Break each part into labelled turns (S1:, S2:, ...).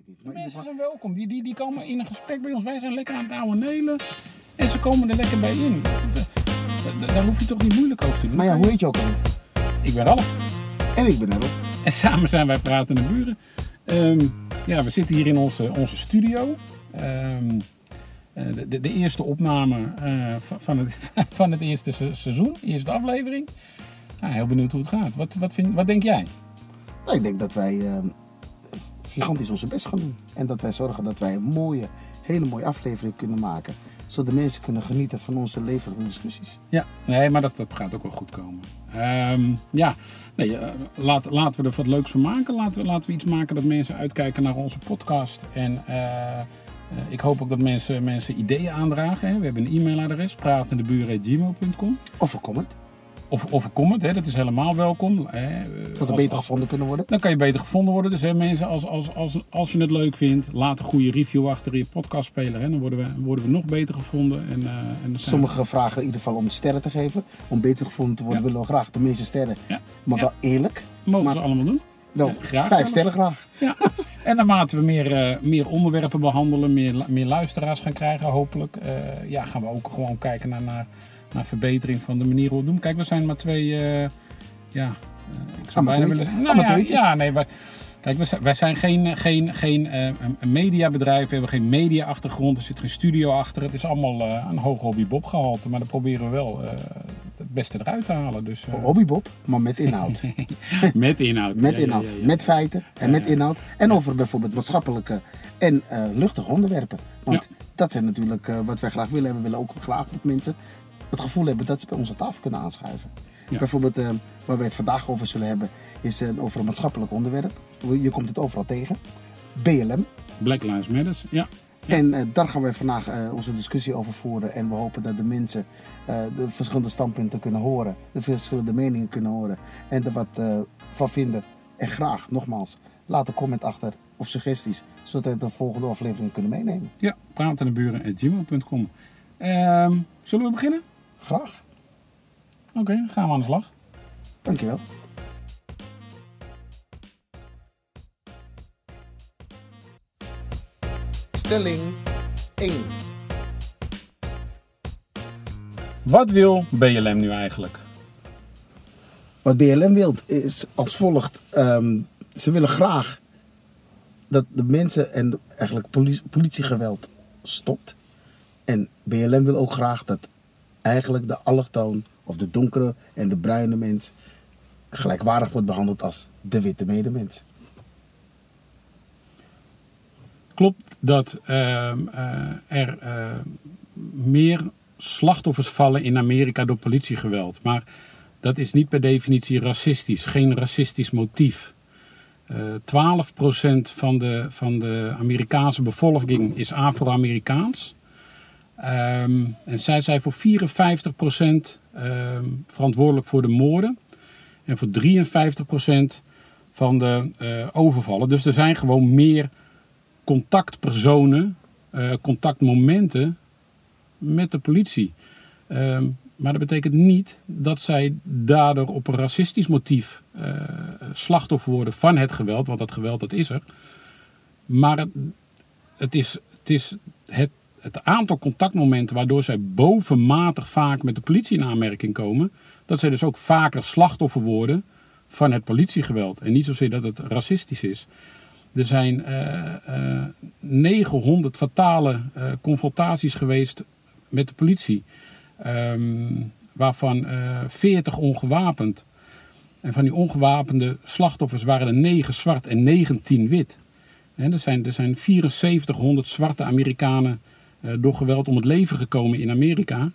S1: ik niet. Maar
S2: mensen
S1: geval-
S2: zijn welkom. Die, die, die komen in een gesprek bij ons. Wij zijn lekker aan het ouwe nelen. En ze komen er lekker bij in. Daar hoef je toch niet moeilijk over te doen.
S1: maar ja, hoe heet je ook al?
S2: Ik ben Ralf.
S1: En ik ben erop.
S2: En samen zijn wij Pratende Buren. Ehm, ja, we zitten hier in onze, onze studio. Ehm, eh, de, de, de eerste opname eh, van, het, van het eerste se- seizoen, eerste aflevering. Nou, heel benieuwd hoe het gaat. Wat, wat, vind, wat denk jij?
S1: Nou, ik denk dat wij ehm, gigantisch onze best gaan doen. En dat wij zorgen dat wij een mooie, hele mooie aflevering kunnen maken. Zodat de mensen kunnen genieten van onze levende discussies.
S2: Ja, nee, maar dat, dat gaat ook wel goed komen. Ehm, ja, nee, eh, laat, laten we er wat leuks van maken. Laten we, laten we iets maken dat mensen uitkijken naar onze podcast. En eh, eh, ik hoop ook dat mensen, mensen ideeën aandragen. Hè. We hebben een e-mailadres, pratendeburen.gmail.com.
S1: Of een comment.
S2: Of, of een comment, hè, dat is helemaal welkom. Hè. Eh,
S1: Dat we
S2: als-
S1: beter gevonden kunnen worden.
S2: dan kan je beter gevonden worden. Dus hè, mensen, als, als, als, als je het leuk vindt, laat een goede review achter in je podcastspeler. Hè. Dan worden we, worden we nog beter gevonden. En, eh, en
S1: Sommigen vragen in ieder geval om sterren te geven. Om beter gevonden te worden
S2: Ja.
S1: willen we graag de meeste sterren.
S2: Ja.
S1: Maar
S2: Ja.
S1: wel eerlijk.
S2: we, mogen
S1: maar-
S2: ze allemaal doen.
S1: Wel,
S2: graag
S1: vijf sterren graag.
S2: Ja. En naarmate we meer, eh, meer onderwerpen behandelen, meer, meer luisteraars gaan krijgen, hopelijk, ja, gaan we ook gewoon kijken naar, naar, naar verbetering van de manier hoe we doen. Kijk, we zijn maar twee, eh, ja, eh, ik zou bijna willen. Nou, ja, nee, wij, kijk, wij zijn, wij zijn geen, geen, geen eh, mediabedrijf, we hebben geen media-achtergrond, er zit geen studio achter. Het is allemaal een hoog hobby Bob gehalte, maar daar proberen we wel het beste eruit te halen. Dus, eh,
S1: Hobbybob, maar met inhoud.
S2: met inhoud.
S1: Met
S2: Ja,
S1: inhoud.
S2: ja, ja.
S1: Met feiten en met inhoud. En over bijvoorbeeld maatschappelijke en luchtige onderwerpen. Want dat zijn natuurlijk wat wij graag willen. En we willen ook graag dat mensen het gevoel hebben dat ze bij ons aan tafel kunnen aanschuiven.
S2: Ja.
S1: Bijvoorbeeld eh, waar wij het vandaag over zullen hebben, is eh, over een maatschappelijk onderwerp. Je komt het overal tegen. BLM.
S2: Black Lives Matter, ja. Ja.
S1: En eh, daar gaan wij vandaag onze discussie over voeren. En we hopen dat de mensen de verschillende standpunten kunnen horen. De verschillende meningen kunnen horen. En er wat van vinden. En graag, nogmaals, laat een comment achter of suggesties. Zodat we de volgende aflevering kunnen meenemen.
S2: Ja, pratendeburen.gmail.com. Ehm zullen we beginnen?
S1: Graag.
S2: Oké, gaan we aan de slag.
S1: Dankjewel. Stelling 1.
S2: Wat wil BLM nu eigenlijk?
S1: Wat BLM wil is als volgt. ehm, ze willen graag dat de mensen en de- eigenlijk politie, politiegeweld stopt. En BLM wil ook graag dat eigenlijk de allochtoon of de donkere en de bruine mens gelijkwaardig wordt behandeld als de witte medemens.
S2: Klopt dat ehm, eh, er eh, meer slachtoffers vallen in Amerika door politiegeweld. Maar dat is niet per definitie racistisch, geen racistisch motief. Eh 12% van de, van de Amerikaanse bevolking is Afro-Amerikaans. Ehm, en zij zijn voor 54% ehm, verantwoordelijk voor de moorden. En voor 53% van de eh, overvallen. Dus er zijn gewoon meer contactpersonen, eh, contactmomenten met de politie. Ehm, maar dat betekent niet dat zij daardoor op een racistisch motief eh, slachtoffer worden van het geweld, want dat geweld dat is er. Maar het, het is, het, is het, het aantal contactmomenten waardoor zij bovenmatig vaak met de politie in aanmerking komen, dat zij dus ook vaker slachtoffer worden van het politiegeweld. En niet zozeer dat het racistisch is. Er zijn eh, eh, 900 fatale eh, confrontaties geweest met de politie. Ehm, waarvan eh 40 ongewapend. En van die ongewapende slachtoffers waren er 9 zwart en 19 wit. En er, zijn, er zijn 7400 zwarte Amerikanen eh, door geweld om het leven gekomen in Amerika.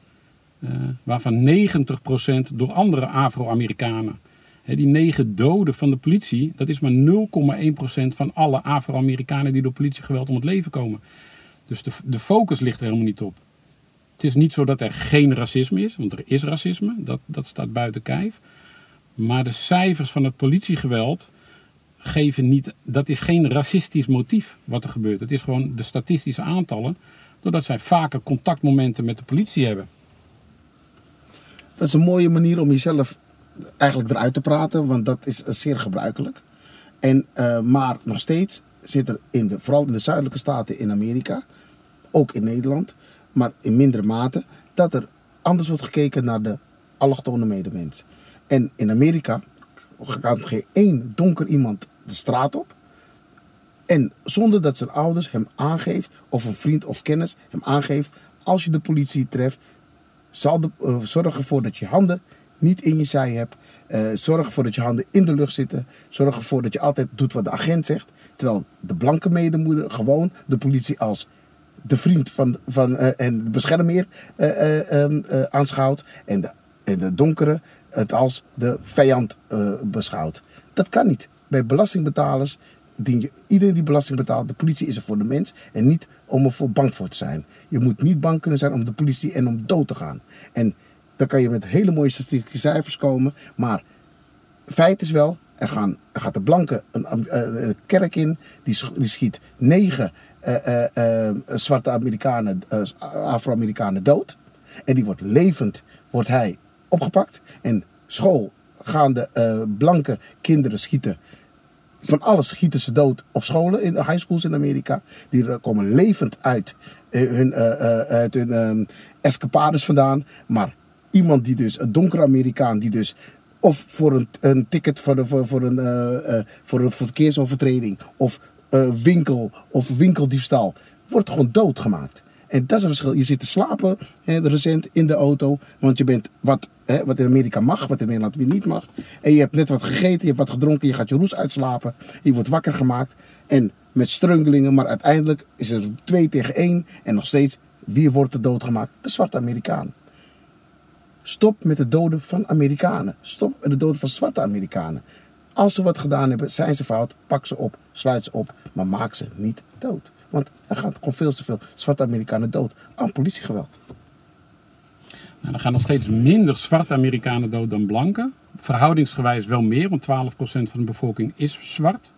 S2: Eh, waarvan 90% door andere Afro-Amerikanen. Die negen doden van de politie, dat is maar 0,1% van alle Afro-Amerikanen die door politiegeweld om het leven komen. Dus de, de focus ligt er helemaal niet op. Het is niet zo dat er geen racisme is, want er is racisme, dat, dat staat buiten kijf. Maar de cijfers van het politiegeweld geven niet, dat is geen racistisch motief wat er gebeurt. Het is gewoon de statistische aantallen, doordat zij vaker contactmomenten met de politie hebben.
S1: Dat is een mooie manier om jezelf eigenlijk eruit te praten, want dat is eh, zeer gebruikelijk. En, eh, maar nog steeds zit er in de, vooral in de zuidelijke staten in Amerika, ook in Nederland, maar in mindere mate, dat er anders wordt gekeken naar de allochtone medemens. En in Amerika gaat geen één donker iemand de straat op. En zonder dat zijn ouders hem aangeeft, of een vriend of kennis hem aangeeft, als je de politie treft, zal de, uh, zorg ervoor dat je handen niet in je zij hebt. Uh, zorg ervoor dat je handen in de lucht zitten. Zorg ervoor dat je altijd doet wat de agent zegt. Terwijl de blanke medemoeder gewoon de politie als de vriend van, van, uh, en de beschermheer uh, aanschouwt. En de, en de donkere het als de vijand beschouwt. Dat kan niet. Bij belastingbetalers dien je iedereen die belasting betaalt. De politie is er voor de mens en niet om er voor bang voor te zijn. Je moet niet bang kunnen zijn om de politie en om dood te gaan. En dan kan je met hele mooie statistieke cijfers komen. Maar feit is wel, er, gaan, er gaat de blanke een, kerk in, die, die schiet negen uh, uh, zwarte Amerikanen, Afro-Amerikanen dood. En die wordt levend, wordt hij opgepakt. En school gaan de blanke kinderen schieten. Van alles schieten ze dood op scholen, in high schools in Amerika. Die komen levend uit hun, uit hun um, escapades vandaan. Maar iemand die dus, een donkere Amerikaan, die dus of voor een, een ticket voor, voor, een, voor een verkeersovertreding of winkel of winkeldiefstal, wordt gewoon doodgemaakt. En dat is een verschil. Je zit te slapen hè, recent in de auto, want je bent wat, hè, wat in Amerika mag, wat in Nederland weer niet mag. En je hebt net wat gegeten, je hebt wat gedronken, je gaat je roes uitslapen, je wordt wakker gemaakt. En met strungelingen, maar uiteindelijk is er twee tegen één en nog steeds, wie wordt er doodgemaakt? De zwarte Amerikaan. Stop met de doden van Amerikanen. Stop met de doden van zwarte Amerikanen. Als ze wat gedaan hebben, zijn ze fout, pak ze op, sluit ze op, maar maak ze niet dood. Want er gaan gewoon veel te veel zwarte Amerikanen dood aan politiegeweld.
S2: Nou, er gaan nog steeds minder zwarte Amerikanen dood dan blanke. Verhoudingsgewijs wel meer, want 12% van de bevolking is zwart.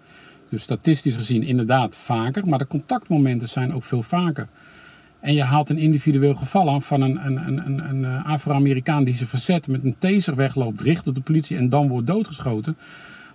S2: Dus statistisch gezien inderdaad vaker, maar de contactmomenten zijn ook veel vaker. En je haalt een individueel geval aan van een, een, een, een Afro-Amerikaan die zich verzet met een taser wegloopt, richt op de politie en dan wordt doodgeschoten.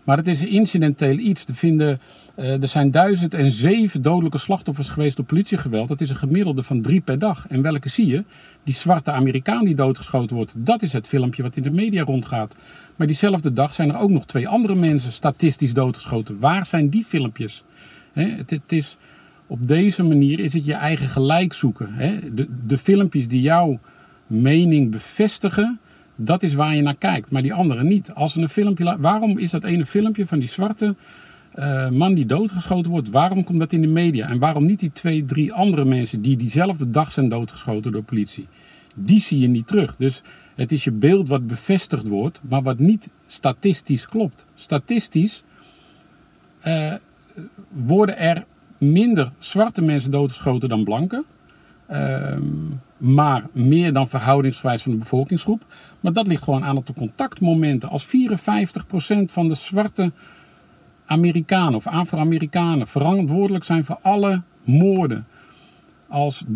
S2: Maar het is incidenteel iets. te vinden, uh, er zijn 1007 dodelijke slachtoffers geweest door politiegeweld. Dat is een gemiddelde van drie per dag. En welke zie je? Die zwarte Amerikaan die doodgeschoten wordt. Dat is het filmpje wat in de media rondgaat. Maar diezelfde dag zijn er ook nog twee andere mensen statistisch doodgeschoten. Waar zijn die filmpjes? He, het, is op deze manier is het je eigen gelijk zoeken. De, de filmpjes die jouw mening bevestigen, dat is waar je naar kijkt. Maar die andere niet. Als een filmpje, waarom is dat ene filmpje van die zwarte uh, man die doodgeschoten wordt, waarom komt dat in de media? En waarom niet die twee, drie andere mensen die diezelfde dag zijn doodgeschoten door politie? Die zie je niet terug. Dus het is je beeld wat bevestigd wordt, maar wat niet statistisch klopt. Statistisch uh, worden er minder zwarte mensen doodgeschoten dan blanke. Uh, maar meer dan verhoudingsgewijs van de bevolkingsgroep. Maar dat ligt gewoon aan de contactmomenten. Als 54% van de zwarte Amerikanen of Afro-Amerikanen verantwoordelijk zijn voor alle moorden. Als 53%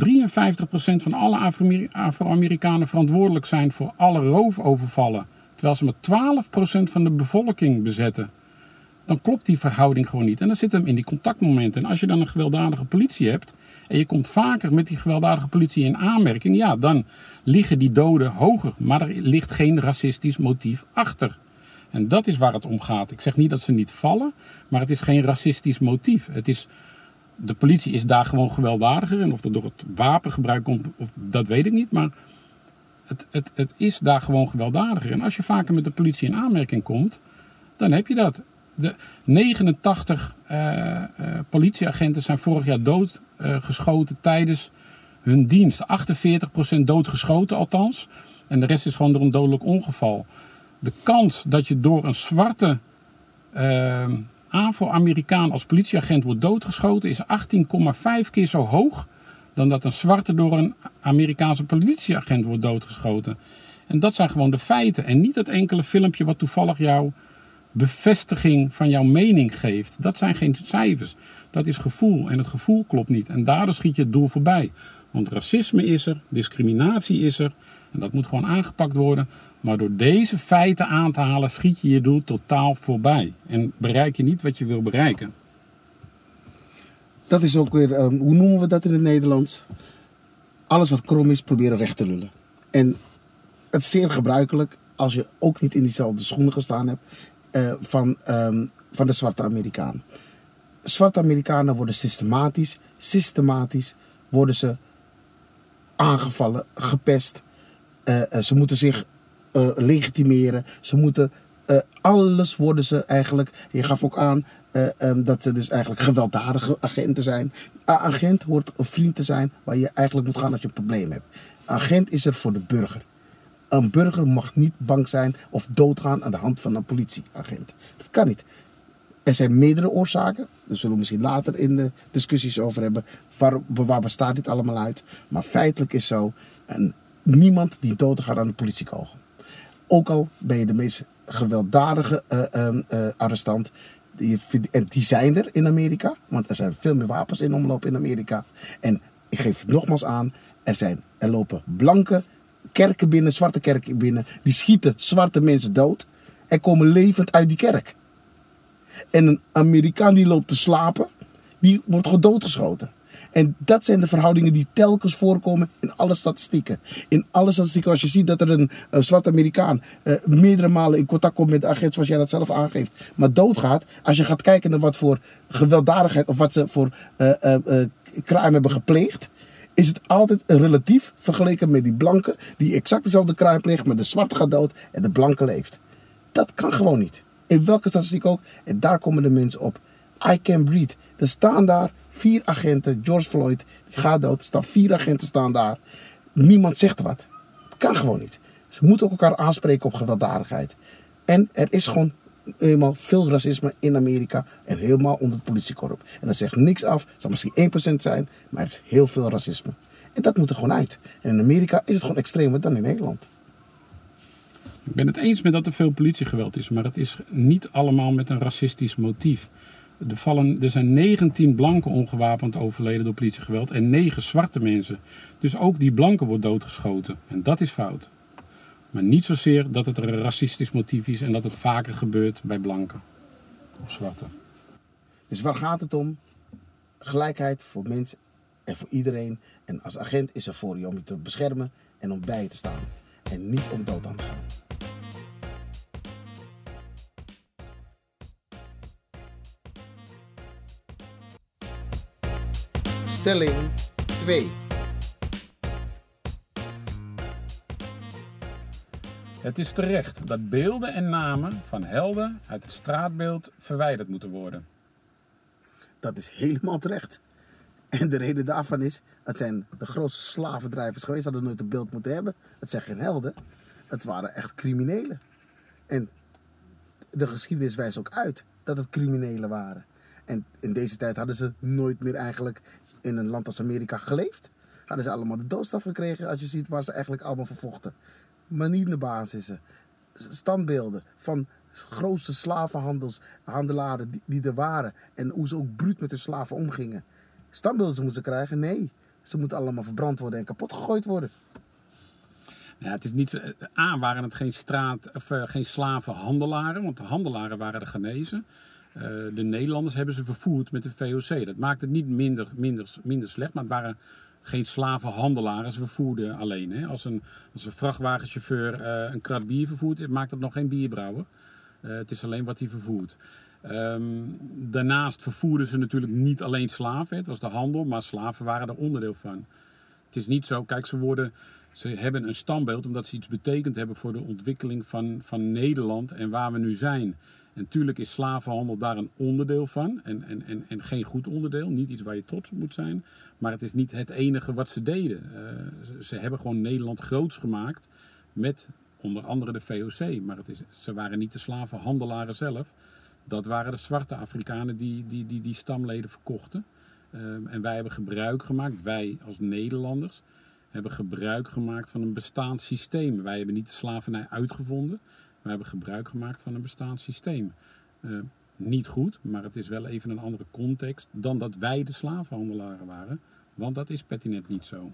S2: van alle Afro-Amerikanen verantwoordelijk zijn voor alle roofovervallen. Terwijl ze maar 12% van de bevolking bezetten dan klopt die verhouding gewoon niet. En dan zit hem in die contactmomenten. En als je dan een gewelddadige politie hebt en je komt vaker met die gewelddadige politie in aanmerking, ja, dan liggen die doden hoger. Maar er ligt geen racistisch motief achter. En dat is waar het om gaat. Ik zeg niet dat ze niet vallen, maar het is geen racistisch motief. Het is, de politie is daar gewoon gewelddadiger. En of dat door het wapengebruik komt, of, dat weet ik niet. Maar het, het, het is daar gewoon gewelddadiger. En als je vaker met de politie in aanmerking komt, dan heb je dat de 89 uh, uh, politieagenten zijn vorig jaar doodgeschoten uh, tijdens hun dienst. 48% doodgeschoten althans. En de rest is gewoon door een dodelijk ongeval. De kans dat je door een zwarte ehm, Afro-Amerikaan als politieagent wordt doodgeschoten is 18,5 keer zo hoog dan dat een zwarte door een Amerikaanse politieagent wordt doodgeschoten. En dat zijn gewoon de feiten. En niet dat enkele filmpje wat toevallig jou bevestiging van jouw mening geeft. Dat zijn geen cijfers. Dat is gevoel. En het gevoel klopt niet. En daardoor schiet je het doel voorbij. Want racisme is er, discriminatie is er. En dat moet gewoon aangepakt worden. Maar door deze feiten aan te halen, schiet je je doel totaal voorbij. En bereik je niet wat je wil bereiken.
S1: dat is ook weer, ehm, hoe noemen we dat in het Nederlands? Alles wat krom is, proberen recht te lullen. En het is zeer gebruikelijk als je ook niet in diezelfde schoenen gestaan hebt eh, van, ehm, van de zwarte Amerikaan. Zwarte Amerikanen worden systematisch, systematisch worden ze aangevallen, gepest. Eh, eh, ze moeten zich eh, legitimeren. Ze moeten alles worden ze eigenlijk. Je gaf ook aan eh, ehm, dat ze dus eigenlijk gewelddadige agenten zijn. Agent hoort een vriend te zijn waar je eigenlijk moet gaan als je een probleem hebt. Agent is er voor de burger. Een burger mag niet bang zijn of doodgaan aan de hand van een politieagent. Dat kan niet. Er zijn meerdere oorzaken. Daar zullen we misschien later in de discussies over hebben. Waar, bestaat dit allemaal uit? Maar feitelijk is zo. En niemand die doodgaat aan de politiekogel. Ook al ben je de meest gewelddadige eh, ehm, eh, arrestant. Die, en die zijn er in Amerika. Want er zijn veel meer wapens in omloop in Amerika. En ik geef het nogmaals aan. Er, zijn, er lopen blanke kerken binnen, zwarte kerken binnen. Die schieten zwarte mensen dood. En komen levend uit die kerk. En een Amerikaan die loopt te slapen, die wordt gewoon doodgeschoten. En dat zijn de verhoudingen die telkens voorkomen in alle statistieken. In alle statistieken, als je ziet dat er een, zwarte Amerikaan eh, meerdere malen in contact komt met de agent, zoals jij dat zelf aangeeft, maar doodgaat. Als je gaat kijken naar wat voor gewelddadigheid of wat ze voor eh, crime hebben gepleegd, is het altijd relatief vergeleken met die blanke die exact dezelfde crime pleegt, maar de zwarte gaat dood en de blanke leeft. Dat kan gewoon niet. In welke statistiek ook. En daar komen de mensen op. I can breathe. Er staan daar vier agenten. George Floyd gaat dood. Er staan vier agenten staan daar. Niemand zegt wat. Kan gewoon niet. Ze moeten ook elkaar aanspreken op gewelddadigheid. En er is gewoon eenmaal veel racisme in Amerika. En helemaal onder het politiekorp. En dat zegt niks af. Het zal misschien 1% zijn. Maar er is heel veel racisme. En dat moet er gewoon uit. En in Amerika is het gewoon extremer dan in Nederland.
S2: Ik ben het eens met dat er veel politiegeweld is, maar het is niet allemaal met een racistisch motief. Er, vallen, er zijn 19 blanken ongewapend overleden door politiegeweld en 9 zwarte mensen. Dus ook die blanken wordt doodgeschoten. En dat is fout. Maar niet zozeer dat het een racistisch motief is en dat het vaker gebeurt bij blanken of zwarte.
S1: Dus waar gaat het om? Gelijkheid voor mensen en voor iedereen. En als agent is er voor je om je te beschermen en om bij je te staan. En niet om dood aan te gaan. Stelling 2.
S2: Het is terecht dat beelden en namen van helden uit het straatbeeld verwijderd moeten worden.
S1: Dat is helemaal terecht. En de reden daarvan is, het zijn de grootste slavendrijvers geweest. Ze hadden nooit een beeld moeten hebben. Het zijn geen helden. Het waren echt criminelen. En de geschiedenis wijst ook uit dat het criminelen waren. En in deze tijd hadden ze nooit meer eigenlijk in een land als Amerika geleefd. Hadden ze allemaal de doodstraf gekregen als je ziet waar ze eigenlijk allemaal voor vochten. Manierenbasissen, standbeelden van grootste slavenhandelaren die, die er waren. En hoe ze ook bruut met hun slaven omgingen. Standbeelden ze krijgen? Nee. Ze moeten allemaal verbrand worden en kapot gegooid worden.
S2: Ja, het is niet, A, waren het geen, straat, of, eh, geen slavenhandelaren, want de handelaren waren de genezen. Eh, de Nederlanders hebben ze vervoerd met de VOC. Dat maakt het niet minder, minder, minder slecht, maar het waren geen slavenhandelaren. Ze vervoerden alleen. Hè. Als, een, als een vrachtwagenchauffeur eh, een krat bier vervoert, maakt dat nog geen bierbrouwer. Eh, het is alleen wat hij vervoert. Ehm, daarnaast vervoerden ze natuurlijk niet alleen slaven. Het was de handel, maar slaven waren er onderdeel van. Het is niet zo, kijk, ze worden, ze hebben een standbeeld omdat ze iets betekend hebben voor de ontwikkeling van, van Nederland en waar we nu zijn. Natuurlijk is slavenhandel daar een onderdeel van en, en, en, en geen goed onderdeel, niet iets waar je trots op moet zijn. Maar het is niet het enige wat ze deden. Eh, ze, ze hebben gewoon Nederland groots gemaakt met onder andere de VOC. Maar het is, ze waren niet de slavenhandelaren zelf. Dat waren de zwarte Afrikanen die die, die, die stamleden verkochten. Ehm, en wij hebben gebruik gemaakt, wij als Nederlanders, hebben gebruik gemaakt van een bestaand systeem. Wij hebben niet de slavernij uitgevonden, wij hebben gebruik gemaakt van een bestaand systeem. Ehm, niet goed, maar het is wel even een andere context dan dat wij de slavenhandelaren waren. Want dat is pertinent niet zo.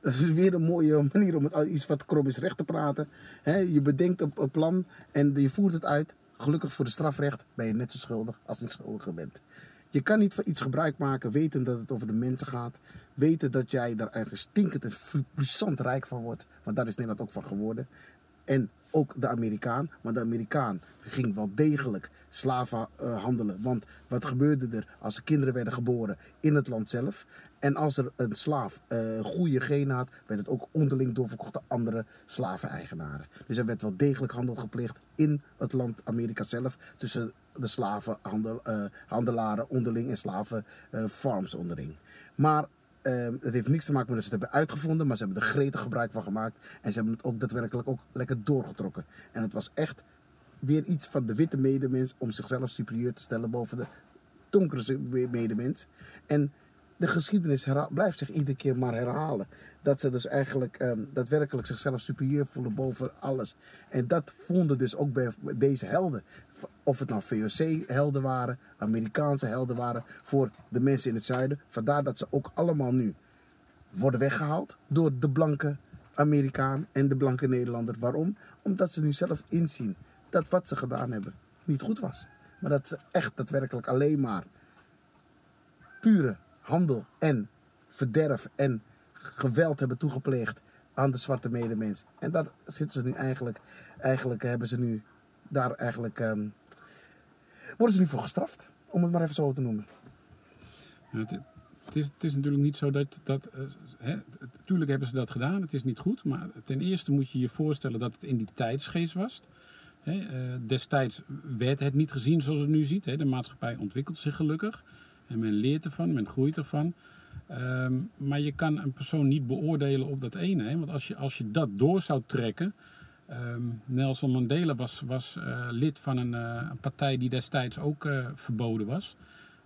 S1: Dat is weer een mooie manier om iets wat krom is recht te praten. Je bedenkt een plan en je voert het uit. Gelukkig voor de strafrecht ben je net zo schuldig als je schuldige bent. Je kan niet van iets gebruik maken, weten dat het over de mensen gaat. Weten dat jij daar ergens stinkend en puissant rijk van wordt. Want daar is Nederland ook van geworden. En ook de Amerikaan. Maar de Amerikaan ging wel degelijk slaven uh, handelen. Want wat gebeurde er als er kinderen werden geboren in het land zelf? En als er een slaaf uh, goede genen had, werd het ook onderling doorverkocht aan andere slaveneigenaren. Dus er werd wel degelijk handel gepleegd in het land Amerika zelf. Tussen de slavenhandelaren uh, onderling en slavenfarms onderling. Maar Um, het heeft niks te maken met dat ze het hebben uitgevonden, maar ze hebben er gretig gebruik van gemaakt. En ze hebben het ook daadwerkelijk ook lekker doorgetrokken. En het was echt weer iets van de witte medemens om zichzelf superieur te stellen boven de donkere medemens. En de geschiedenis blijft zich iedere keer maar herhalen. Dat ze dus eigenlijk um, daadwerkelijk zichzelf superieur voelen boven alles. En dat vonden dus ook bij deze helden. Of het nou VOC-helden waren, Amerikaanse helden waren voor de mensen in het zuiden. Vandaar dat ze ook allemaal nu worden weggehaald door de blanke Amerikaan en de blanke Nederlander. Waarom? Omdat ze nu zelf inzien dat wat ze gedaan hebben niet goed was. Maar dat ze echt daadwerkelijk alleen maar pure handel en verderf en geweld hebben toegepleegd aan de zwarte medemens. En daar zitten ze nu eigenlijk, eigenlijk hebben ze nu daar eigenlijk, um, worden ze nu voor gestraft, om het maar even zo te noemen.
S2: Het, is, het is natuurlijk niet zo dat, dat uh, hè, natuurlijk hebben ze dat gedaan, het is niet goed, maar ten eerste moet je je voorstellen dat het in die tijdsgeest was. He, uh, destijds werd het niet gezien zoals het nu ziet. He, de maatschappij ontwikkelt zich gelukkig. En men leert ervan, men groeit ervan. Ehm, maar je kan een persoon niet beoordelen op dat ene. Hè? Want als je, als je dat door zou trekken. Um, Nelson Mandela was, was uh, lid van een, uh, een, partij die destijds ook uh, verboden was.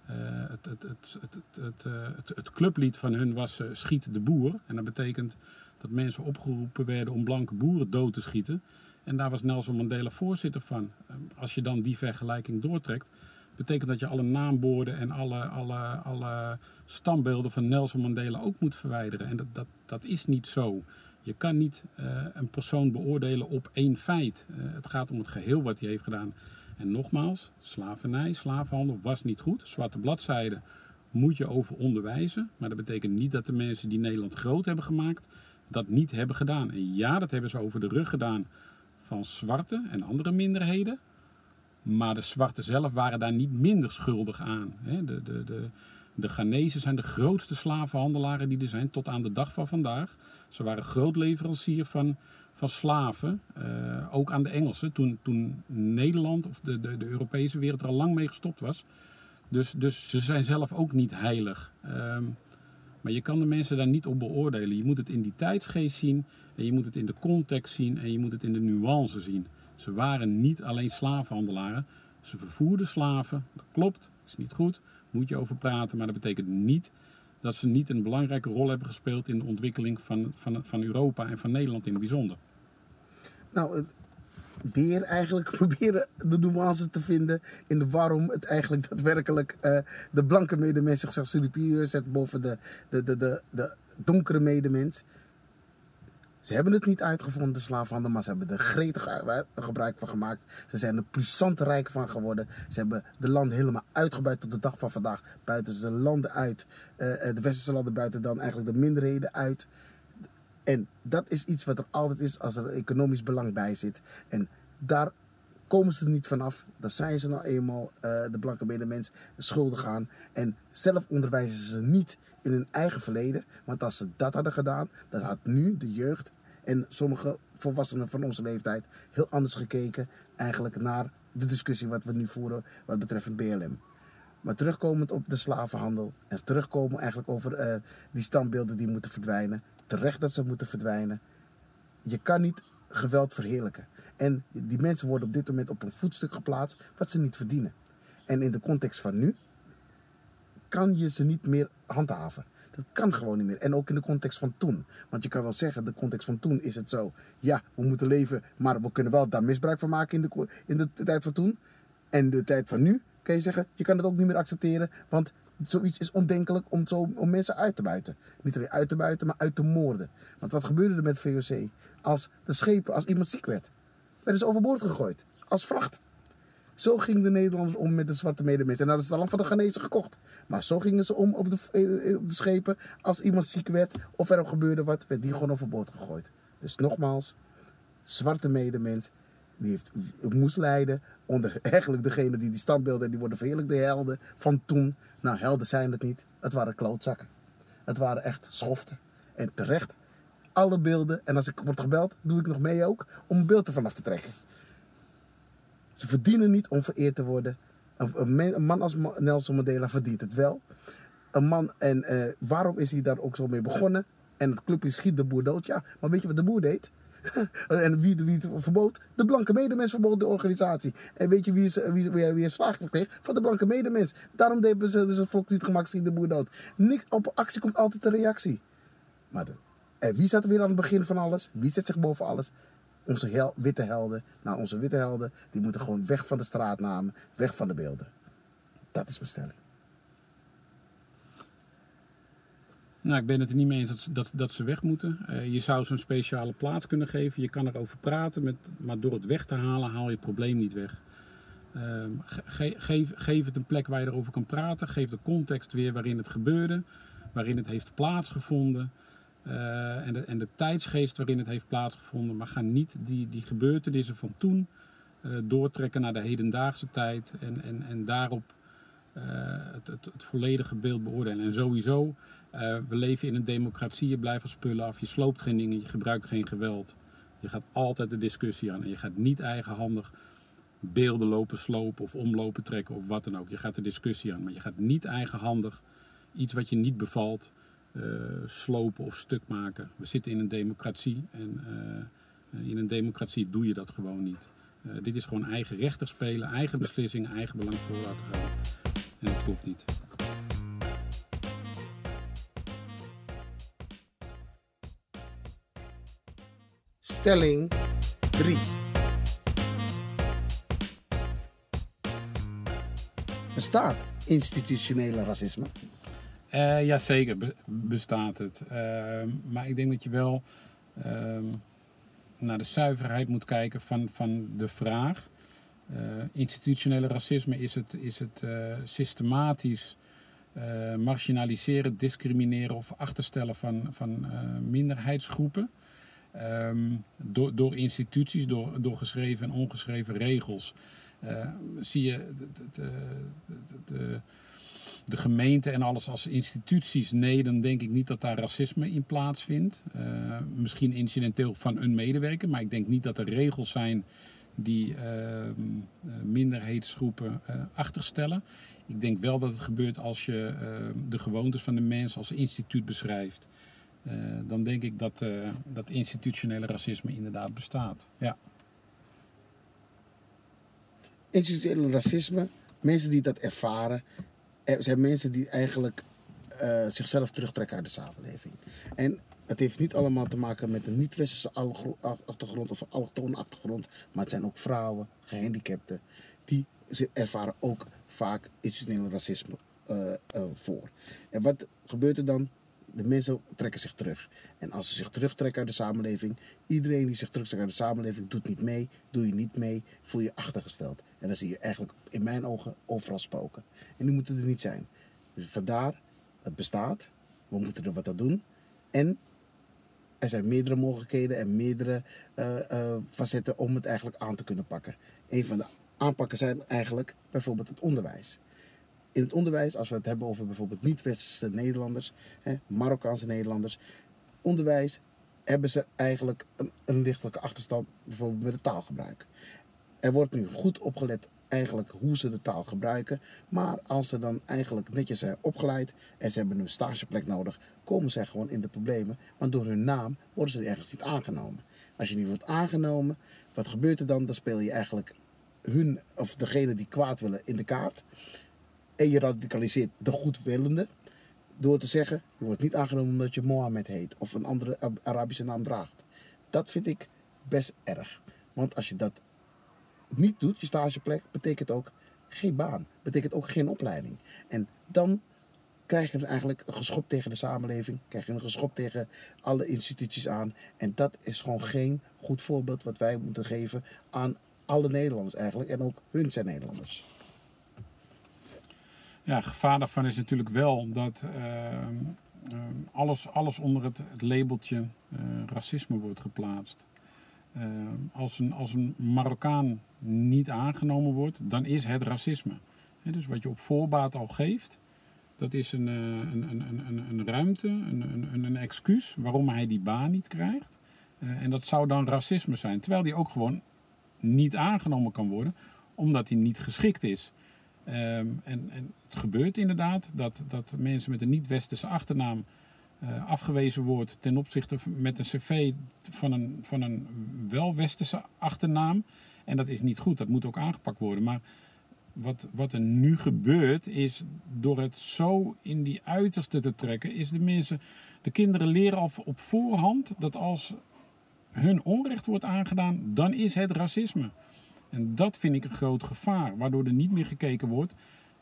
S2: Het, het, het, het, het, clublied van hun was Schiet de boer. En dat betekent dat mensen opgeroepen werden om blanke boeren dood te schieten. En daar was Nelson Mandela voorzitter van. Ehm, als je dan die vergelijking doortrekt, betekent dat je alle naamborden en alle, alle, alle standbeelden van Nelson Mandela ook moet verwijderen. En dat, dat, dat is niet zo. Je kan niet uh, een persoon beoordelen op één feit. Uh, het gaat om het geheel wat hij heeft gedaan. En nogmaals, slavernij, slavenhandel was niet goed. Zwarte bladzijden moet je over onderwijzen. Maar dat betekent niet dat de mensen die Nederland groot hebben gemaakt, dat niet hebben gedaan. En ja, dat hebben ze over de rug gedaan van zwarte en andere minderheden. Maar de zwarten zelf waren daar niet minder schuldig aan. De, de, de, de Ghanese zijn de grootste slavenhandelaren die er zijn tot aan de dag van vandaag. Ze waren groot leverancier van, van slaven, uh, ook aan de Engelsen, toen, toen Nederland of de, de, de Europese wereld er al lang mee gestopt was. Dus, dus ze zijn zelf ook niet heilig. Um, maar je kan de mensen daar niet op beoordelen. Je moet het in die tijdsgeest zien en je moet het in de context zien en je moet het in de nuance zien. Ze waren niet alleen slavenhandelaren. Ze vervoerden slaven. Dat klopt, is niet goed. Moet je over praten. Maar dat betekent niet dat ze niet een belangrijke rol hebben gespeeld in de ontwikkeling van, van, van Europa en van Nederland in het bijzonder.
S1: Nou, weer eigenlijk proberen de nuance te vinden in de waarom het eigenlijk daadwerkelijk uh, de blanke medemens zich superieur zet boven de, de, de, de, de donkere medemens. Ze hebben het niet uitgevonden, de slaafhandel, maar ze hebben er gretig gebruik van gemaakt. Ze zijn er puissant rijk van geworden. Ze hebben de landen helemaal uitgebuit tot de dag van vandaag. Buiten ze landen uit, uh, de westerse landen buiten dan eigenlijk de minderheden uit. En dat is iets wat er altijd is als er economisch belang bij zit. En daar komen ze er niet vanaf. Dan zijn ze nou eenmaal uh, de blanke medemens schuldig aan. En zelf onderwijzen ze niet in hun eigen verleden. Want als ze dat hadden gedaan, dan had nu de jeugd en sommige volwassenen van onze leeftijd heel anders gekeken eigenlijk naar de discussie wat we nu voeren wat betreft BLM. Maar terugkomend op de slavenhandel en terugkomen eigenlijk over uh, die standbeelden die moeten verdwijnen. Terecht dat ze moeten verdwijnen. Je kan niet geweld verheerlijken. En die mensen worden op dit moment op een voetstuk geplaatst wat ze niet verdienen. En in de context van nu kan je ze niet meer handhaven. Dat kan gewoon niet meer. En ook in de context van toen. Want je kan wel zeggen, de context van toen is het zo. Ja, we moeten leven, maar we kunnen wel daar misbruik van maken in de, in de, tijd van toen. En de tijd van nu kan je zeggen, je kan het ook niet meer accepteren. Want zoiets is ondenkelijk om, zo, om mensen uit te buiten. Niet alleen uit te buiten, maar uit te moorden. Want wat gebeurde er met VOC? Als de schepen, als iemand ziek werd, werden ze overboord gegooid. Als vracht. Zo gingen de Nederlanders om met de zwarte medemens. En hadden ze het land van de Ghanese gekocht. Maar zo gingen ze om op de, eh, op de schepen. Als iemand ziek werd of er gebeurde wat, werd die gewoon overboord gegooid. Dus nogmaals, zwarte medemens die heeft, moest lijden onder eigenlijk degene die die standbeelden, die worden verheerlijk de helden van toen. Nou, helden zijn het niet. Het waren klootzakken. Het waren echt schoften. En terecht, alle beelden, en als ik word gebeld, doe ik nog mee ook, om een beeld ervan af te trekken. Ze verdienen niet om vereerd te worden. Een man als Nelson Mandela verdient het wel. Een man, en uh, waarom is hij daar ook zo mee begonnen? En het clubje schiet de boer dood. Ja, maar weet je wat de boer deed? en wie, wie het verbood? De blanke medemens verbood de organisatie. En weet je wie, is, wie, wie, wie slag kreeg? Van de blanke medemens. Daarom hebben ze dus het volk niet gemaakt, schiet de boer dood. Niks, op actie komt altijd een reactie. Maar de, en wie er weer aan het begin van alles? Wie zet zich boven alles? Onze witte helden. Nou, onze witte helden, die moeten gewoon weg van de straatnamen, weg van de beelden. Dat is mijn stelling.
S2: Nou, ik ben het er niet mee eens dat, dat, dat ze weg moeten. Uh, je zou ze een speciale plaats kunnen geven. Je kan erover praten, met, maar door het weg te halen haal je het probleem niet weg. Ge, geef, geef het een plek waar je erover kan praten. Geef de context weer waarin het gebeurde, waarin het heeft plaatsgevonden. Uh, en, de, en de tijdsgeest waarin het heeft plaatsgevonden. Maar ga niet die, die gebeurtenissen van toen uh, doortrekken naar de hedendaagse tijd. En, en, en daarop uh, het, het, het, volledige beeld beoordelen. En sowieso, we leven in een democratie. Je blijft van spullen af. Je sloopt geen dingen. Je gebruikt geen geweld. Je gaat altijd de discussie aan. En je gaat niet eigenhandig beelden lopen slopen of omlopen trekken of wat dan ook. Je gaat de discussie aan. Maar je gaat niet eigenhandig iets wat je niet bevalt slopen of stuk maken. We zitten in een democratie en uh, in een democratie doe je dat gewoon niet. Dit is gewoon eigen rechter spelen, eigen beslissingen, eigen belang voor laten gaan. En dat klopt niet.
S1: Stelling 3. Bestaat institutionele racisme?
S2: Uh, ja, zeker bestaat het. Uh, maar ik denk dat je wel uh, naar de zuiverheid moet kijken van, van de vraag. Uh, institutionele racisme is het, is het systematisch marginaliseren, discrimineren of achterstellen van, van minderheidsgroepen. Ehm, door, door instituties, door, door geschreven en ongeschreven regels. zie je de, de, de de gemeente en alles als instituties, nee, dan denk ik niet dat daar racisme in plaatsvindt. Uh, misschien incidenteel van een medewerker, maar ik denk niet dat er regels zijn die uh, minderheidsgroepen uh, achterstellen. Ik denk wel dat het gebeurt als je de gewoontes van de mens als instituut beschrijft. dan denk ik dat, dat institutionele racisme inderdaad bestaat. Ja.
S1: Institutionele racisme, mensen die dat ervaren, er zijn mensen die eigenlijk uh, zichzelf terugtrekken uit de samenleving. En het heeft niet allemaal te maken met een niet-westerse achtergrond of allochtone achtergrond, maar het zijn ook vrouwen, gehandicapten, die ervaren ook vaak institutioneel racisme uh, uh, voor. En wat gebeurt er dan? De mensen trekken zich terug. En als ze zich terugtrekken uit de samenleving, iedereen die zich terugtrekt uit de samenleving doet niet mee, doe je niet mee, voel je achtergesteld. En dan zie je eigenlijk in mijn ogen overal spoken. En die moeten er niet zijn. Dus vandaar, het bestaat, we moeten er wat aan doen. En er zijn meerdere mogelijkheden en meerdere uh, uh, facetten om het eigenlijk aan te kunnen pakken. Een van de aanpakken zijn eigenlijk bijvoorbeeld het onderwijs in het onderwijs, als we het hebben over bijvoorbeeld niet-westerse Nederlanders, hè, Marokkaanse Nederlanders, onderwijs hebben ze eigenlijk een, lichtelijke achterstand bijvoorbeeld met het taalgebruik. Er wordt nu goed opgelet eigenlijk hoe ze de taal gebruiken. Maar als ze dan eigenlijk netjes zijn opgeleid en ze hebben een stageplek nodig, komen ze gewoon in de problemen. Want door hun naam worden ze ergens niet aangenomen. Als je niet wordt aangenomen, wat gebeurt er dan? Dan speel je eigenlijk hun of degene die kwaad willen in de kaart. En je radicaliseert de goedwillende door te zeggen: je wordt niet aangenomen omdat je Mohammed heet of een andere Arabische naam draagt. Dat vind ik best erg. Want als je dat niet doet, je stageplek, betekent ook geen baan. Betekent ook geen opleiding. En dan krijg je eigenlijk een geschop tegen de samenleving. Krijg je een geschop tegen alle instituties aan. En dat is gewoon geen goed voorbeeld wat wij moeten geven aan alle Nederlanders eigenlijk. En ook hun zijn Nederlanders.
S2: Ja, gevaar daarvan is natuurlijk wel dat ehm, ehm, alles, alles onder het, het labeltje eh, racisme wordt geplaatst. Ehm, als, een, als een Marokkaan niet aangenomen wordt, dan is het racisme. Dus wat je op voorbaat al geeft, dat is een, eh, een, een, een, ruimte, een excuus waarom hij die baan niet krijgt. Eh, en dat zou dan racisme zijn. Terwijl die ook gewoon niet aangenomen kan worden, omdat hij niet geschikt is. Ehm, en, en het gebeurt inderdaad dat, dat mensen met een niet-westerse achternaam eh, afgewezen wordt ten opzichte van- met een cv van een, van een wel-westerse achternaam. En dat is niet goed, dat moet ook aangepakt worden. Maar wat, wat er nu gebeurt is, door het zo in die uiterste te trekken, is de mensen, de kinderen leren al op voorhand dat als hun onrecht wordt aangedaan, dan is het racisme. En dat vind ik een groot gevaar, waardoor er niet meer gekeken wordt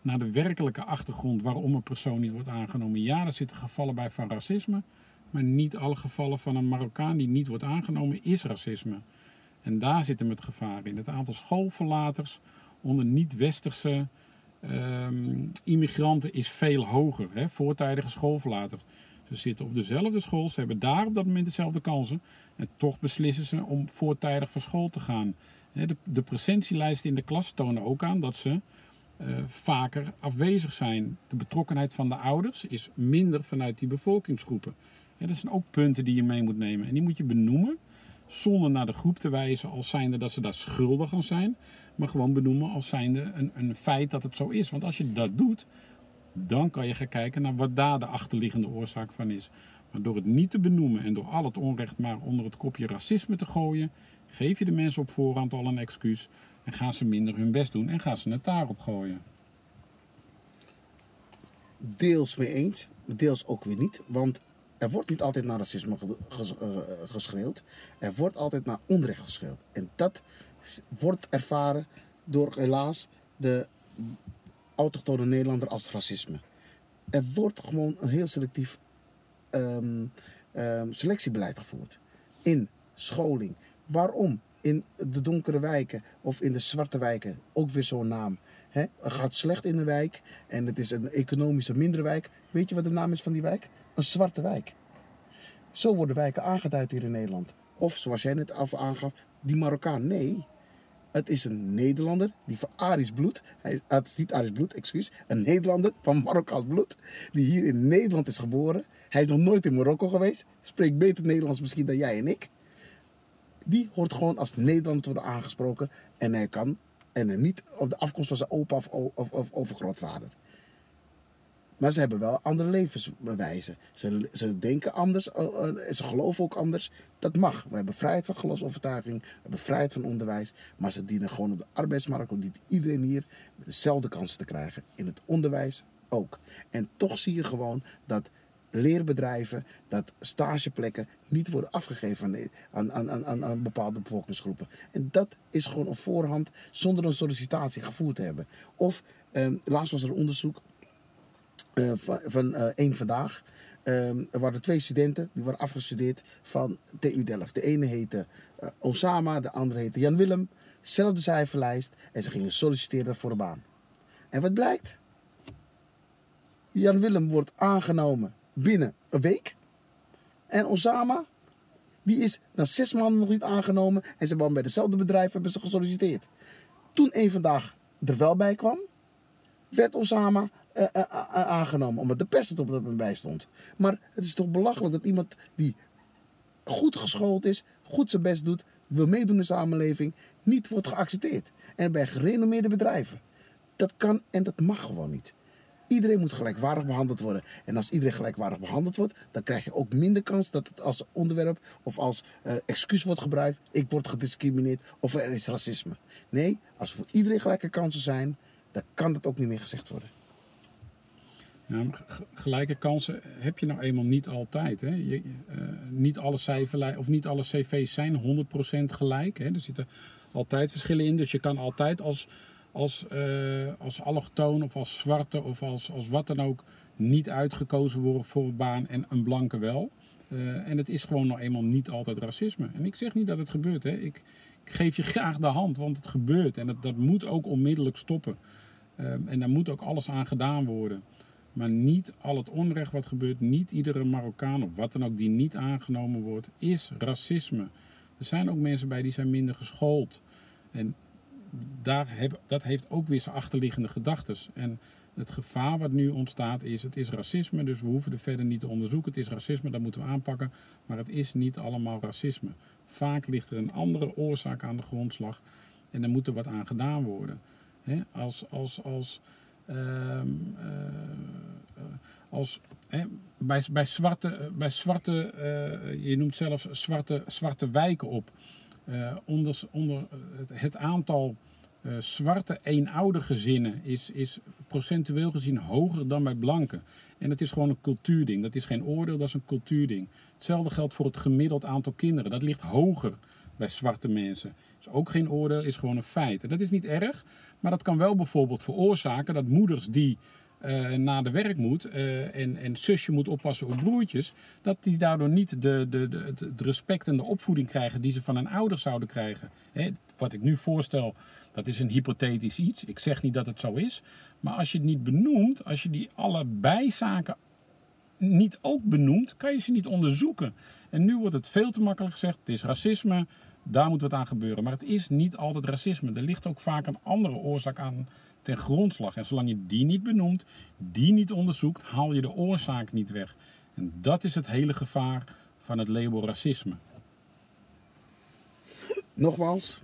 S2: naar de werkelijke achtergrond waarom een persoon niet wordt aangenomen. Ja, er zitten gevallen bij van racisme, maar niet alle gevallen van een Marokkaan die niet wordt aangenomen is racisme. En daar zit hem het gevaar in. Het aantal schoolverlaters onder niet-westerse ehm, immigranten is veel hoger. Hè? Voortijdige schoolverlaters. Ze zitten op dezelfde school, ze hebben daar op dat moment dezelfde kansen. En toch beslissen ze om voortijdig van school te gaan. De, presentielijsten in de klas tonen ook aan dat ze eh, vaker afwezig zijn. De betrokkenheid van de ouders is minder vanuit die bevolkingsgroepen. Dat zijn ook punten die je mee moet nemen. En die moet je benoemen zonder naar de groep te wijzen als zijnde dat ze daar schuldig aan zijn. Maar gewoon benoemen als zijnde een, een feit dat het zo is. Want als je dat doet, dan kan je gaan kijken naar wat daar de achterliggende oorzaak van is. Maar door het niet te benoemen en door al het onrecht maar onder het kopje racisme te gooien, geef je de mensen op voorhand al een excuus. En gaan ze minder hun best doen en gaan ze het daarop gooien.
S1: Deels mee eens, deels ook weer niet. Want er wordt niet altijd naar racisme ge- ges- geschreeuwd. Er wordt altijd naar onrecht geschreeuwd. En dat wordt ervaren door helaas de autochtone Nederlander als racisme. Er wordt gewoon een heel selectief ehm, ehm, selectiebeleid gevoerd. In scholing. Waarom? In de donkere wijken of in de zwarte wijken ook weer zo'n naam. Het gaat slecht in de wijk en het is een economische mindere wijk. Weet je wat de naam is van die wijk? Een zwarte wijk. Zo worden wijken aangeduid hier in Nederland. Of zoals jij net af aangaf, die Marokkaan. Nee, het is een Nederlander die van Arisch bloed, hij, het is niet bloed, excuus, een Nederlander van Marokkaans bloed, die hier in Nederland is geboren. Hij is nog nooit in Marokko geweest, spreekt beter Nederlands misschien dan jij en ik. Die hoort gewoon als Nederlander te worden aangesproken en hij kan, en niet op de afkomst van zijn opa of, of, of overgrootvader. Maar ze hebben wel andere levensbewijzen. Ze, ze denken anders, eh, eh, ze geloven ook anders. Dat mag. We hebben vrijheid van geloofsovertuiging, we hebben vrijheid van onderwijs. Maar ze dienen gewoon op de arbeidsmarkt, om iedereen hier dezelfde kansen te krijgen. In het onderwijs ook. En toch zie je gewoon dat leerbedrijven, dat stageplekken niet worden afgegeven aan, aan, aan, aan, aan, bepaalde bevolkingsgroepen. En dat is gewoon op voorhand zonder een sollicitatie gevoerd te hebben. Of, eh, laatst was er onderzoek eh, van, van eh, één vandaag. Ehm, er waren twee studenten die waren afgestudeerd van TU Delft. De ene heette eh, Osama, de andere heette Jan Willem. Zelfde cijferlijst en ze gingen solliciteren voor de baan. En wat blijkt? Jan Willem wordt aangenomen binnen een week. En Osama, die is na zes maanden nog niet aangenomen. En ze hebben bij dezelfde bedrijf hebben ze gesolliciteerd. Toen één vandaag er wel bij kwam, werd Osama eh, eh, eh, aangenomen. Omdat de pers het op dat moment bij stond. Maar het is toch belachelijk dat iemand die goed geschoold is, goed zijn best doet, wil meedoen in de samenleving, niet wordt geaccepteerd. En bij gerenommeerde bedrijven. Dat kan en dat mag gewoon niet. Iedereen moet gelijkwaardig behandeld worden. En als iedereen gelijkwaardig behandeld wordt, dan krijg je ook minder kans dat het als onderwerp of als eh, excuus wordt gebruikt. Ik word gediscrimineerd of er is racisme. Nee, als voor iedereen gelijke kansen zijn, dan kan dat ook niet meer gezegd worden.
S2: Gelijke kansen heb je nou eenmaal niet altijd. Hè? Je, eh, niet alle cijferlij of niet alle cv's zijn 100% gelijk. Hè? Er zitten altijd verschillen in. Dus je kan altijd als, als, eh, als allochtoon of als zwarte of als, als wat dan ook niet uitgekozen worden voor een baan en een blanke wel. Eh, en het is gewoon nog eenmaal niet altijd racisme. En ik zeg niet dat het gebeurt. Hè. Ik, ik geef je graag de hand, want het gebeurt. En dat, dat moet ook onmiddellijk stoppen. Ehm, en daar moet ook alles aan gedaan worden. Maar niet al het onrecht wat gebeurt, niet iedere Marokkaan of wat dan ook die niet aangenomen wordt, is racisme. Er zijn ook mensen bij die zijn minder geschoold. En daar heb, dat heeft ook weer zijn achterliggende gedachten. En het gevaar wat nu ontstaat is, het is racisme, dus we hoeven er verder niet te onderzoeken. Het is racisme, dat moeten we aanpakken. Maar het is niet allemaal racisme. Vaak ligt er een andere oorzaak aan de grondslag en er moet er wat aan gedaan worden. als, als, als, ehm, eh, als bij, bij zwarte, bij zwarte eh, je noemt zelfs zwarte, zwarte wijken op. Onder, onder het aantal uh, zwarte eenoudergezinnen is, is procentueel gezien hoger dan bij blanken. En het is gewoon een cultuurding. Dat is geen oordeel, dat is een cultuurding. Hetzelfde geldt voor het gemiddeld aantal kinderen. Dat ligt hoger bij zwarte mensen. is ook geen oordeel, is gewoon een feit. En dat is niet erg, maar dat kan wel bijvoorbeeld veroorzaken dat moeders die uh, naar de werk moet uh, en, en zusje moet oppassen op broertjes, dat die daardoor niet de, de, de, het respect en de opvoeding krijgen die ze van een ouder zouden krijgen. wat ik nu voorstel, dat is een hypothetisch iets. Ik zeg niet dat het zo is. Maar als je het niet benoemt, als je die allebei zaken niet ook benoemt, kan je ze niet onderzoeken. En nu wordt het veel te makkelijk gezegd: het is racisme, daar moet wat aan gebeuren. Maar het is niet altijd racisme. Er ligt ook vaak een andere oorzaak aan ten grondslag. En zolang je die niet benoemt, die niet onderzoekt, haal je de oorzaak niet weg. En dat is het hele gevaar van het label racisme.
S1: Nogmaals,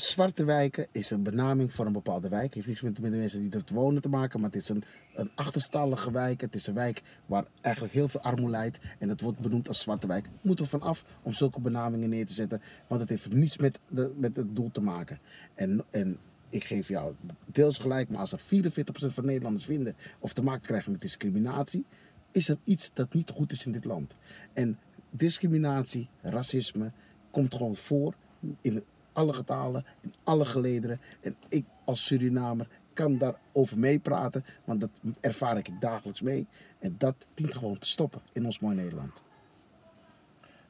S1: zwarte wijken is een benaming voor een bepaalde wijk. Heeft niks met, de mensen die er wonen te maken, maar het is een, een achterstallige wijk. Het is een wijk waar eigenlijk heel veel armoede leidt. En het wordt benoemd als zwarte wijk. Moeten we vanaf om zulke benamingen neer te zetten, want het heeft niets met, de, met het doel te maken. En, en ik geef jou deels gelijk, maar als er 44% van Nederlanders vinden of te maken krijgen met discriminatie, is er iets dat niet goed is in dit land. En discriminatie, racisme komt gewoon voor in alle getalen, in alle gelederen. En ik als Surinamer kan daarover meepraten, want dat ervaar ik dagelijks mee. En dat dient gewoon te stoppen in ons mooi Nederland.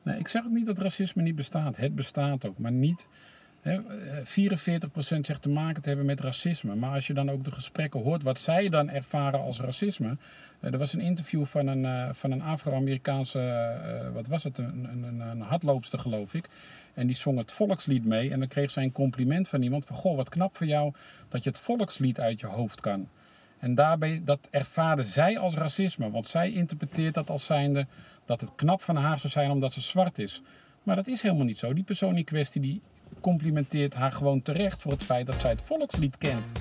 S2: Nee, ik zeg ook niet dat racisme niet bestaat. Het bestaat ook, maar niet 44% zegt te maken te hebben met racisme. Maar als je dan ook de gesprekken hoort wat zij dan ervaren als racisme. Eh, er was een interview van een, eh, van een Afro-Amerikaanse, eh, wat was het, een, een, een hardloopster geloof ik. En die zong het volkslied mee. En dan kreeg zij een compliment van iemand van, goh wat knap voor jou dat je het volkslied uit je hoofd kan. En daarbij, dat ervaarde zij als racisme. Want zij interpreteert dat als zijnde dat het knap van haar zou zijn omdat ze zwart is. Maar dat is helemaal niet zo. Die persoon in kwestie die complimenteert haar gewoon terecht voor het feit dat zij het volkslied kent.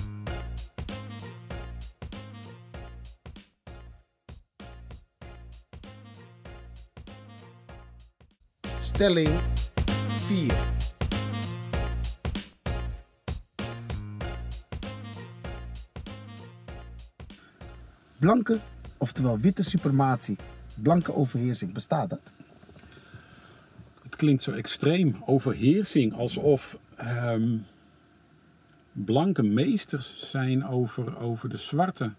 S1: Stelling 4. Blanke, oftewel witte suprematie, blanke overheersing, bestaat dat?
S2: klinkt zo extreem. Overheersing, alsof ehm, blanke meesters zijn over, over de zwarte.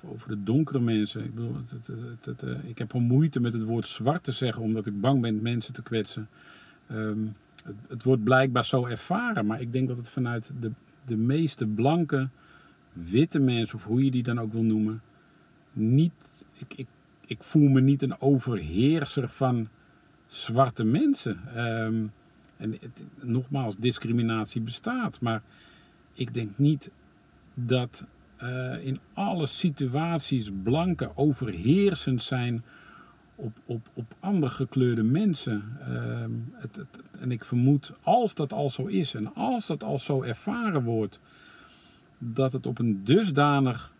S2: Of over de donkere mensen. Ik, bedoel, het, het, het, eh, ik heb wel moeite met het woord zwart te zeggen, omdat ik bang ben mensen te kwetsen. Ehm, het, wordt blijkbaar zo ervaren, maar ik denk dat het vanuit de, de meeste blanke, witte mensen, of hoe je die dan ook wil noemen, niet. Ik, ik, ik voel me niet een overheerser van zwarte mensen. Ehm, en het, nogmaals, discriminatie bestaat. Maar ik denk niet dat uh, in alle situaties blanken overheersend zijn op, op, op andere gekleurde mensen. Ehm, het, het, en ik vermoed, als dat al zo is en als dat al zo ervaren wordt, dat het op een dusdanig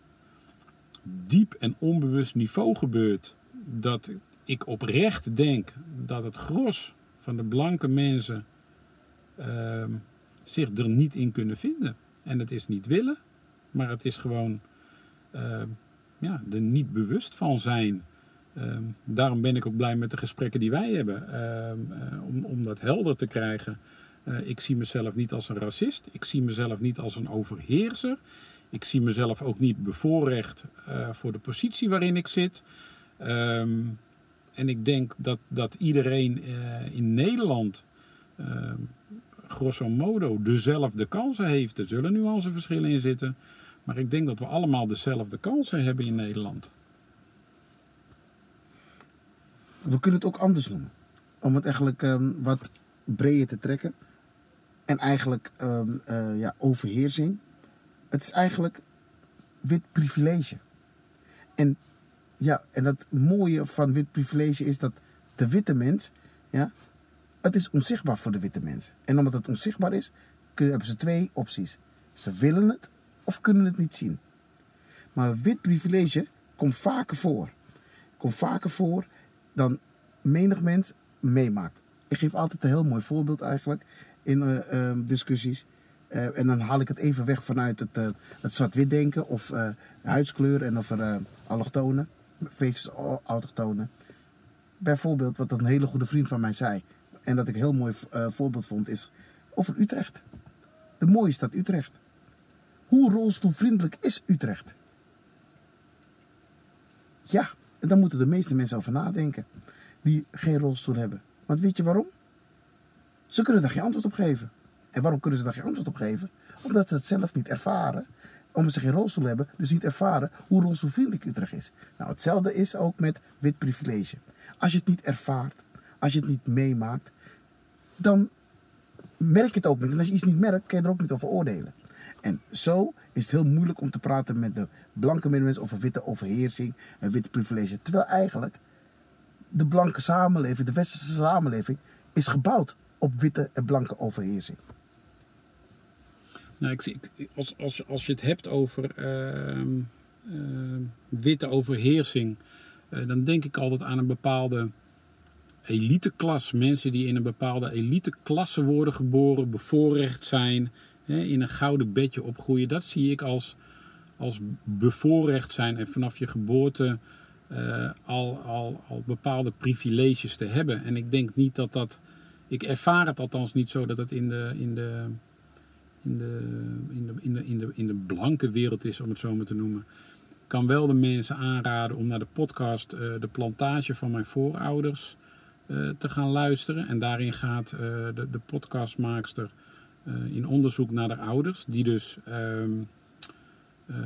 S2: diep en onbewust niveau gebeurt, dat ik oprecht denk dat het gros van de blanke mensen ehm, zich er niet in kunnen vinden. En het is niet willen, maar het is gewoon uh, ja, er niet bewust van zijn. Ehm, daarom ben ik ook blij met de gesprekken die wij hebben, eh, om, dat helder te krijgen. Eh, ik zie mezelf niet als een racist, ik zie mezelf niet als een overheerser. Ik zie mezelf ook niet bevoorrecht voor de positie waarin ik zit. en ik denk dat, dat iedereen eh, in Nederland uh, grosso modo dezelfde kansen heeft. Er zullen nuanceverschillen in zitten. Maar ik denk dat we allemaal dezelfde kansen hebben in Nederland.
S1: We kunnen het ook anders noemen. Om het eigenlijk um, wat breder te trekken. En eigenlijk um, uh, ja, overheersing. Het is eigenlijk wit privilege. En ja, en het mooie van wit privilege is dat de witte mens, ja, het is onzichtbaar voor de witte mens. En omdat het onzichtbaar is, hebben ze twee opties. Ze willen het of kunnen het niet zien. Maar wit privilege komt vaker voor. Komt vaker voor dan menig mens meemaakt. Ik geef altijd een heel mooi voorbeeld eigenlijk in uh, uh, discussies. Uh, en dan haal ik het even weg vanuit het, het zwart-wit denken of huidskleur en of er allochtonen, feestjes autochtonen. Bijvoorbeeld, wat een hele goede vriend van mij zei, en dat ik een heel mooi voorbeeld vond, is over Utrecht. De mooie stad Utrecht. Hoe rolstoelvriendelijk is Utrecht? Ja, en daar moeten de meeste mensen over nadenken. Die geen rolstoel hebben. Want weet je waarom? Ze kunnen daar geen antwoord op geven. En waarom kunnen ze daar geen antwoord op geven? Omdat ze het zelf niet ervaren. Omdat ze geen rolstoel hebben, dus niet ervaren hoe rolstoelvriendelijk Utrecht is. Nou, hetzelfde is ook met wit privilege. Als je het niet ervaart, als je het niet meemaakt, dan merk je het ook niet. En als je iets niet merkt, kan je er ook niet over oordelen. En zo is het heel moeilijk om te praten met de blanke mensen over witte overheersing en witte privilege. Terwijl eigenlijk de blanke samenleving, de westerse samenleving, is gebouwd op witte en blanke overheersing.
S2: Nou, ik als, als, je het hebt over uh, uh, witte overheersing, uh, dan denk ik altijd aan een bepaalde eliteklas. Mensen die in een bepaalde eliteklasse worden geboren, bevoorrecht zijn, in een gouden bedje opgroeien, dat zie ik als, als bevoorrecht zijn en vanaf je geboorte uh, al, al, al bepaalde privileges te hebben. En ik denk niet dat dat. Ik ervaar het althans niet zo dat het in de, in de, in de, in de, in de, in de, in de blanke wereld is, om het zo maar te noemen. Ik kan wel de mensen aanraden om naar de podcast uh, De Plantage van mijn voorouders uh, te gaan luisteren. En daarin gaat de, de podcastmaakster in onderzoek naar de ouders, die dus um, uh,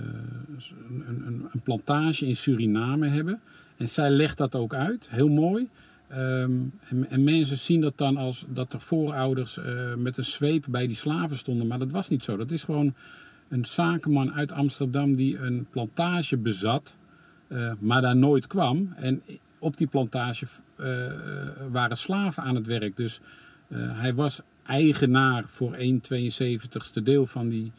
S2: een, een, een, plantage in Suriname hebben. En zij legt dat ook uit, heel mooi. Um, en, en, mensen zien dat dan als dat de voorouders uh, met een zweep bij die slaven stonden. Maar dat was niet zo. Dat is gewoon een zakenman uit Amsterdam die een plantage bezat, maar daar nooit kwam. En op die plantage waren slaven aan het werk. Dus hij was eigenaar voor 1 72ste deel van die,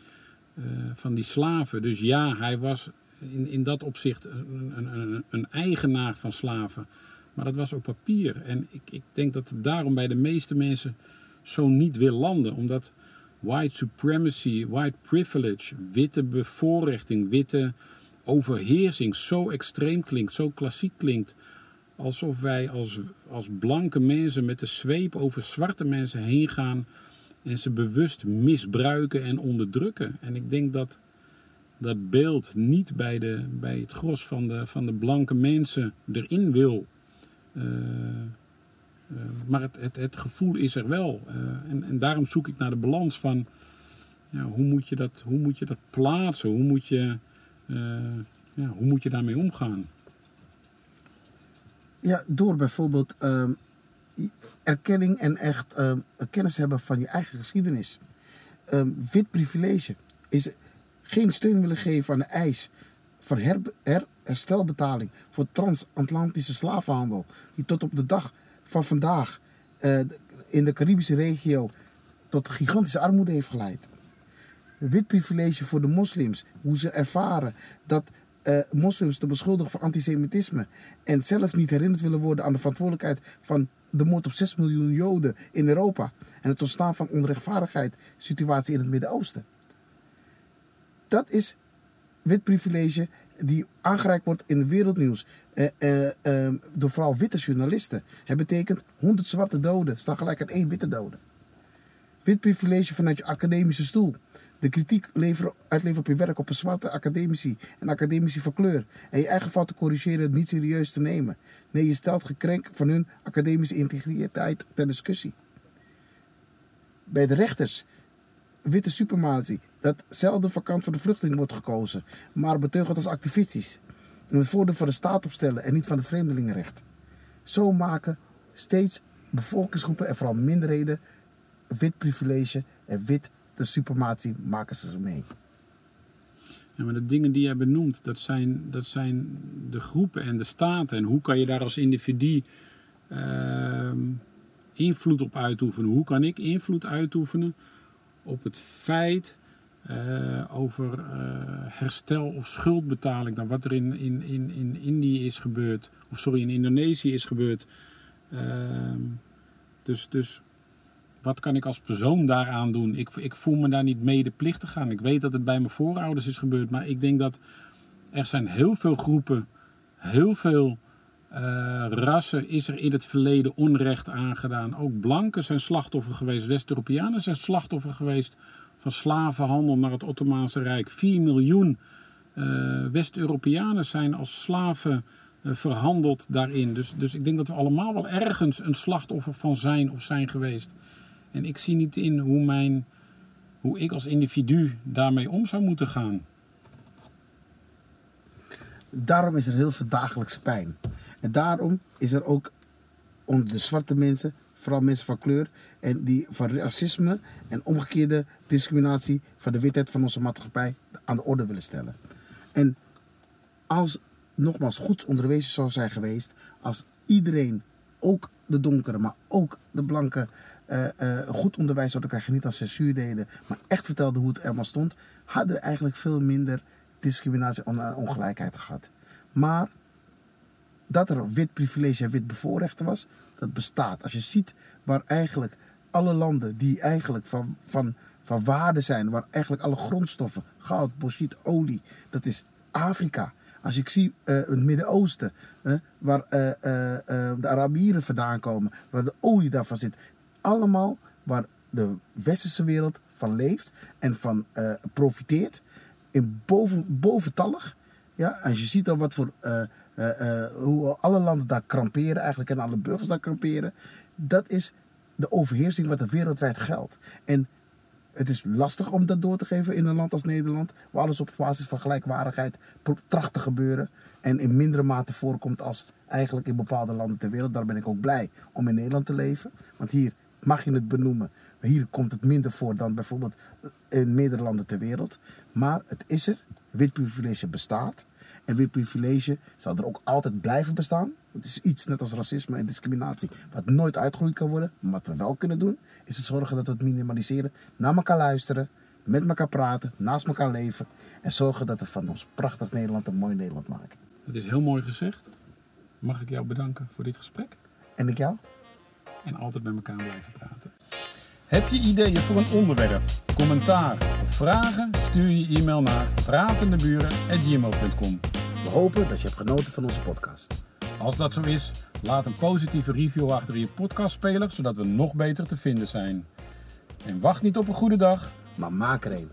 S2: uh, van die slaven. Dus ja, hij was in, in dat opzicht een, een, een, eigenaar van slaven. Maar dat was op papier. En ik, ik denk dat het daarom bij de meeste mensen zo niet wil landen. Omdat white supremacy, white privilege, witte bevoorrechting, witte overheersing zo extreem klinkt, zo klassiek klinkt alsof wij als, als blanke mensen met de zweep over zwarte mensen heen gaan en ze bewust misbruiken en onderdrukken. En ik denk dat dat beeld niet bij, de, bij het gros van de, van de blanke mensen erin wil. Uh, uh, maar het, het, gevoel is er wel. Uh, en, en daarom zoek ik naar de balans van ja, hoe, moet je dat, hoe moet je dat plaatsen? Hoe moet je, ja, hoe moet je daarmee omgaan?
S1: Ja, door bijvoorbeeld uh, erkenning en echt uh, kennis hebben van je eigen geschiedenis. Uh, wit privilege is geen steun willen geven aan de eis van her, her, herstelbetaling voor transatlantische slavenhandel, die tot op de dag van vandaag eh, in de Caribische regio tot gigantische armoede heeft geleid. Wit privilege voor de moslims, hoe ze ervaren dat uh, moslims te beschuldigen van antisemitisme. En zelf niet herinnerd willen worden aan de verantwoordelijkheid van de moord op 6 miljoen Joden in Europa. En het ontstaan van onrechtvaardigheid, situatie in het Midden-Oosten. Dat is wit privilege die aangereikt wordt in wereldnieuws. Uh, door vooral witte journalisten. Het betekent 100 zwarte doden staan gelijk aan één witte dode. Wit privilege vanuit je academische stoel. De kritiek leveren, uitleveren op je werk op een zwarte academici en academici van kleur. En je eigen fouten corrigeren, niet serieus te nemen. Nee, je stelt gekrenk van hun academische integriteit ter discussie. Bij de rechters, witte suprematie, dat zelden van kant van de vluchteling wordt gekozen, maar beteugeld als activistisch. En het voordeel van de staat opstellen en niet van het vreemdelingenrecht. Zo maken steeds bevolkingsgroepen en vooral minderheden wit privilege en wit de suprematie maken ze mee.
S2: Ja, maar de dingen die jij benoemt, dat zijn, dat zijn de groepen en de staten. En hoe kan je daar als individu ehm, invloed op uitoefenen? Hoe kan ik invloed uitoefenen op het feit eh, over eh, herstel of schuldbetaling dan wat er in, in, in, in Indië is gebeurd, of sorry, in Indonesië is gebeurd. Ehm, dus, dus wat kan ik als persoon daaraan doen? Ik, ik voel me daar niet medeplichtig aan. Ik weet dat het bij mijn voorouders is gebeurd, maar ik denk dat er zijn heel veel groepen, heel veel uh, rassen is er in het verleden onrecht aangedaan. Ook blanken zijn slachtoffer geweest, West-Europeanen zijn slachtoffer geweest van slavenhandel naar het Ottomaanse Rijk. 4 miljoen uh, West-Europeanen zijn als slaven uh, verhandeld daarin. Dus, dus ik denk dat we allemaal wel ergens een slachtoffer van zijn of zijn geweest. En ik zie niet in hoe, mijn, hoe ik als individu daarmee om zou moeten gaan.
S1: Daarom is er heel veel dagelijkse pijn. En daarom is er ook onder de zwarte mensen, vooral mensen van kleur, en die van racisme en omgekeerde discriminatie van de witheid van onze maatschappij aan de orde willen stellen. En als nogmaals goed onderwezen zou zijn geweest, als iedereen, ook de donkere, maar ook de blanke, uh, goed onderwijs zouden krijgen, niet als censuur deden, maar echt vertelde hoe het maar stond, hadden we eigenlijk veel minder discriminatie en ongelijkheid gehad. Maar dat er wit privilege en wit bevoorrechten was, dat bestaat. Als je ziet waar eigenlijk alle landen die eigenlijk van, van, van waarde zijn, waar eigenlijk alle grondstoffen, goud, bauxiet, olie, dat is Afrika. Als ik zie het Midden-Oosten, waar de Arabieren vandaan komen, waar de olie daarvan zit, allemaal waar de westerse wereld van leeft en van profiteert, in boven, boventallig. Ja, als je ziet al wat voor, uh, uh, hoe alle landen daar kramperen eigenlijk en alle burgers daar kramperen. Dat is de overheersing wat er wereldwijd geldt. En het is lastig om dat door te geven in een land als Nederland. Waar alles op basis van gelijkwaardigheid tracht te gebeuren. En in mindere mate voorkomt als eigenlijk in bepaalde landen ter wereld. Daar ben ik ook blij om in Nederland te leven. Want hier mag je het benoemen. Hier komt het minder voor dan bijvoorbeeld in meerdere landen ter wereld. Maar het is er. Wit privilege bestaat. En wit privilege zal er ook altijd blijven bestaan. Het is iets net als racisme en discriminatie wat nooit uitgeroeid kan worden. Maar wat we wel kunnen doen, is het zorgen dat we het minimaliseren. Naar elkaar luisteren, met elkaar praten, naast elkaar leven. En zorgen dat we van ons prachtig Nederland een mooi Nederland maken.
S2: Dat is heel mooi gezegd. Mag ik jou bedanken voor dit gesprek?
S1: En ik jou?
S2: En altijd met elkaar blijven praten. Heb je ideeën voor een onderwerp, commentaar of vragen? Stuur je e-mail naar pratendeburen.gmail.com
S1: We hopen dat je hebt genoten van onze podcast.
S2: Als dat zo is, laat een positieve review achter in je podcastspeler, zodat we nog beter te vinden zijn. En wacht niet op een goede dag,
S1: maar maak er een.